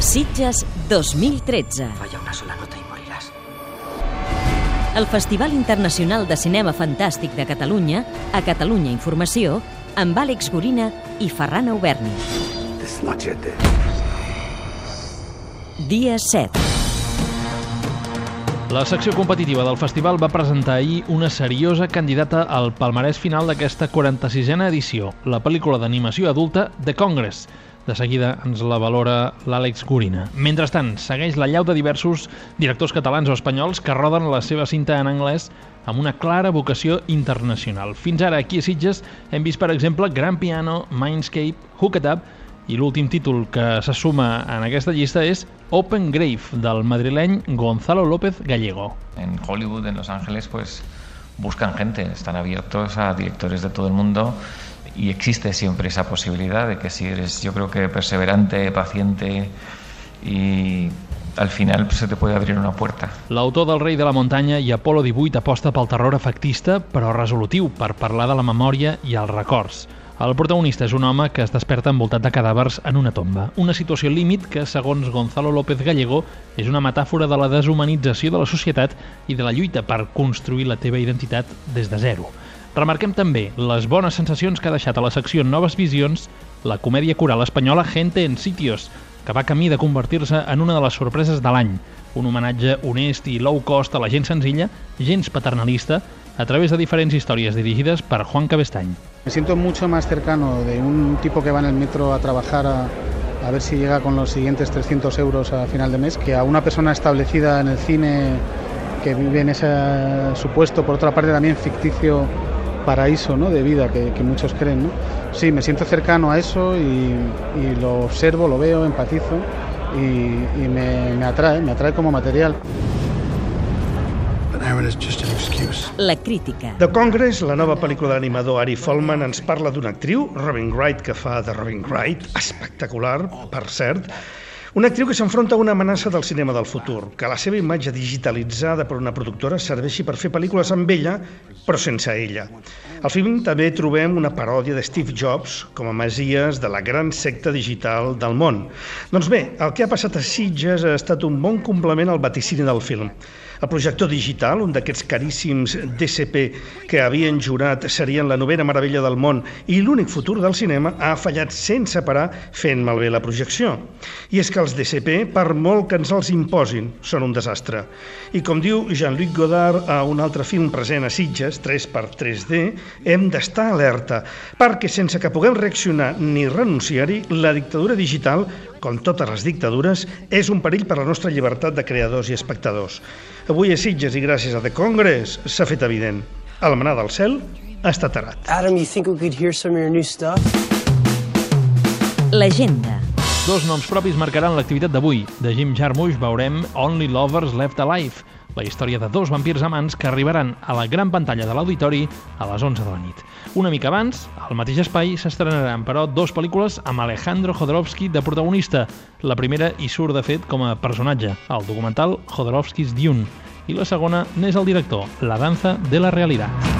Sitges 2013. Falla una sola nota y morirás. El Festival Internacional de Cinema Fantàstic de Catalunya, a Catalunya Informació, amb Àlex Gorina i Ferran Auberni. Dia 7. La secció competitiva del festival va presentar ahir una seriosa candidata al palmarès final d'aquesta 46a edició, la pel·lícula d'animació adulta The Congress. De seguida ens la valora l'Àlex Gorina. Mentrestant, segueix la llau de diversos directors catalans o espanyols que roden la seva cinta en anglès amb una clara vocació internacional. Fins ara, aquí a Sitges, hem vist, per exemple, Gran Piano, Mindscape, Hook It Up i l'últim títol que se suma en aquesta llista és Open Grave, del madrileny Gonzalo López Gallego. En Hollywood, en Los Ángeles, pues buscan gente, están abiertos a directores de todo el mundo y existe siempre esa posibilidad de que si eres, yo creo que perseverante, paciente y al final se te puede abrir una puerta. L'autor del Rei de la Muntanya i Apolo 18 aposta pel terror efectista, però resolutiu, per parlar de la memòria i els records. El protagonista és un home que es desperta envoltat de cadàvers en una tomba. Una situació límit que, segons Gonzalo López Gallego, és una metàfora de la deshumanització de la societat i de la lluita per construir la teva identitat des de zero. Remarquem també les bones sensacions que ha deixat a la secció Noves Visions la comèdia coral espanyola Gente en Sitios, que va camí de convertir-se en una de les sorpreses de l'any, un homenatge honest i low cost a la gent senzilla, gens paternalista, a través de diferents històries dirigides per Juan Cabestany. Me siento mucho más cercano de un tipo que va en el metro a trabajar a, a ver si llega con los siguientes 300 euros a final de mes que a una persona establecida en el cine que vive en ese supuesto, por otra parte también ficticio paraíso ¿no? de vida que, que muchos creen. ¿no? Sí, me siento cercano a eso y, y lo observo, lo veo, empatizo y, y me, me atrae, me atrae como material. La crítica. The Congress, la nova pel·lícula de l'animador Ari Folman, ens parla d'una actriu, Robin Wright, que fa de Robin Wright, espectacular, per cert, una actriu que s'enfronta a una amenaça del cinema del futur, que la seva imatge digitalitzada per una productora serveixi per fer pel·lícules amb ella, però sense ella. Al film també trobem una paròdia de Steve Jobs com a masies de la gran secta digital del món. Doncs bé, el que ha passat a Sitges ha estat un bon complement al vaticini del film. El projector digital, un d'aquests caríssims DCP que havien jurat serien la novena meravella del món i l'únic futur del cinema, ha fallat sense parar fent malbé la projecció. I és que els DCP, per molt que ens els imposin, són un desastre. I com diu Jean-Luc Godard a un altre film present a Sitges, 3x3D, hem d'estar alerta, perquè sense que puguem reaccionar ni renunciar-hi, la dictadura digital, com totes les dictadures, és un perill per a la nostra llibertat de creadors i espectadors. Avui a Sitges i gràcies a The Congress s'ha fet evident. El manar del cel ha estat arat. Adam, you think we could hear some of your new stuff? L'agenda. Dos noms propis marcaran l'activitat d'avui. De Jim Jarmusch veurem Only Lovers Left Alive, la història de dos vampirs amants que arribaran a la gran pantalla de l'auditori a les 11 de la nit. Una mica abans, al mateix espai, s'estrenaran, però, dos pel·lícules amb Alejandro Jodorowsky de protagonista. La primera hi surt, de fet, com a personatge, el documental Jodorowsky's Dune, i la segona n'és el director, La danza de la realitat.